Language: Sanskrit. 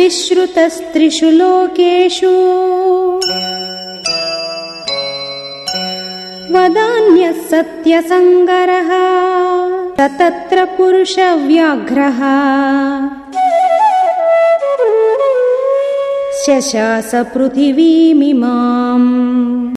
विश्रुतस्त्रिषु लोकेषु। वदान्यः सत्यसङ्गरः तत्र पुरुषव्याघ्रः। शशास पृथिवीमिमाम्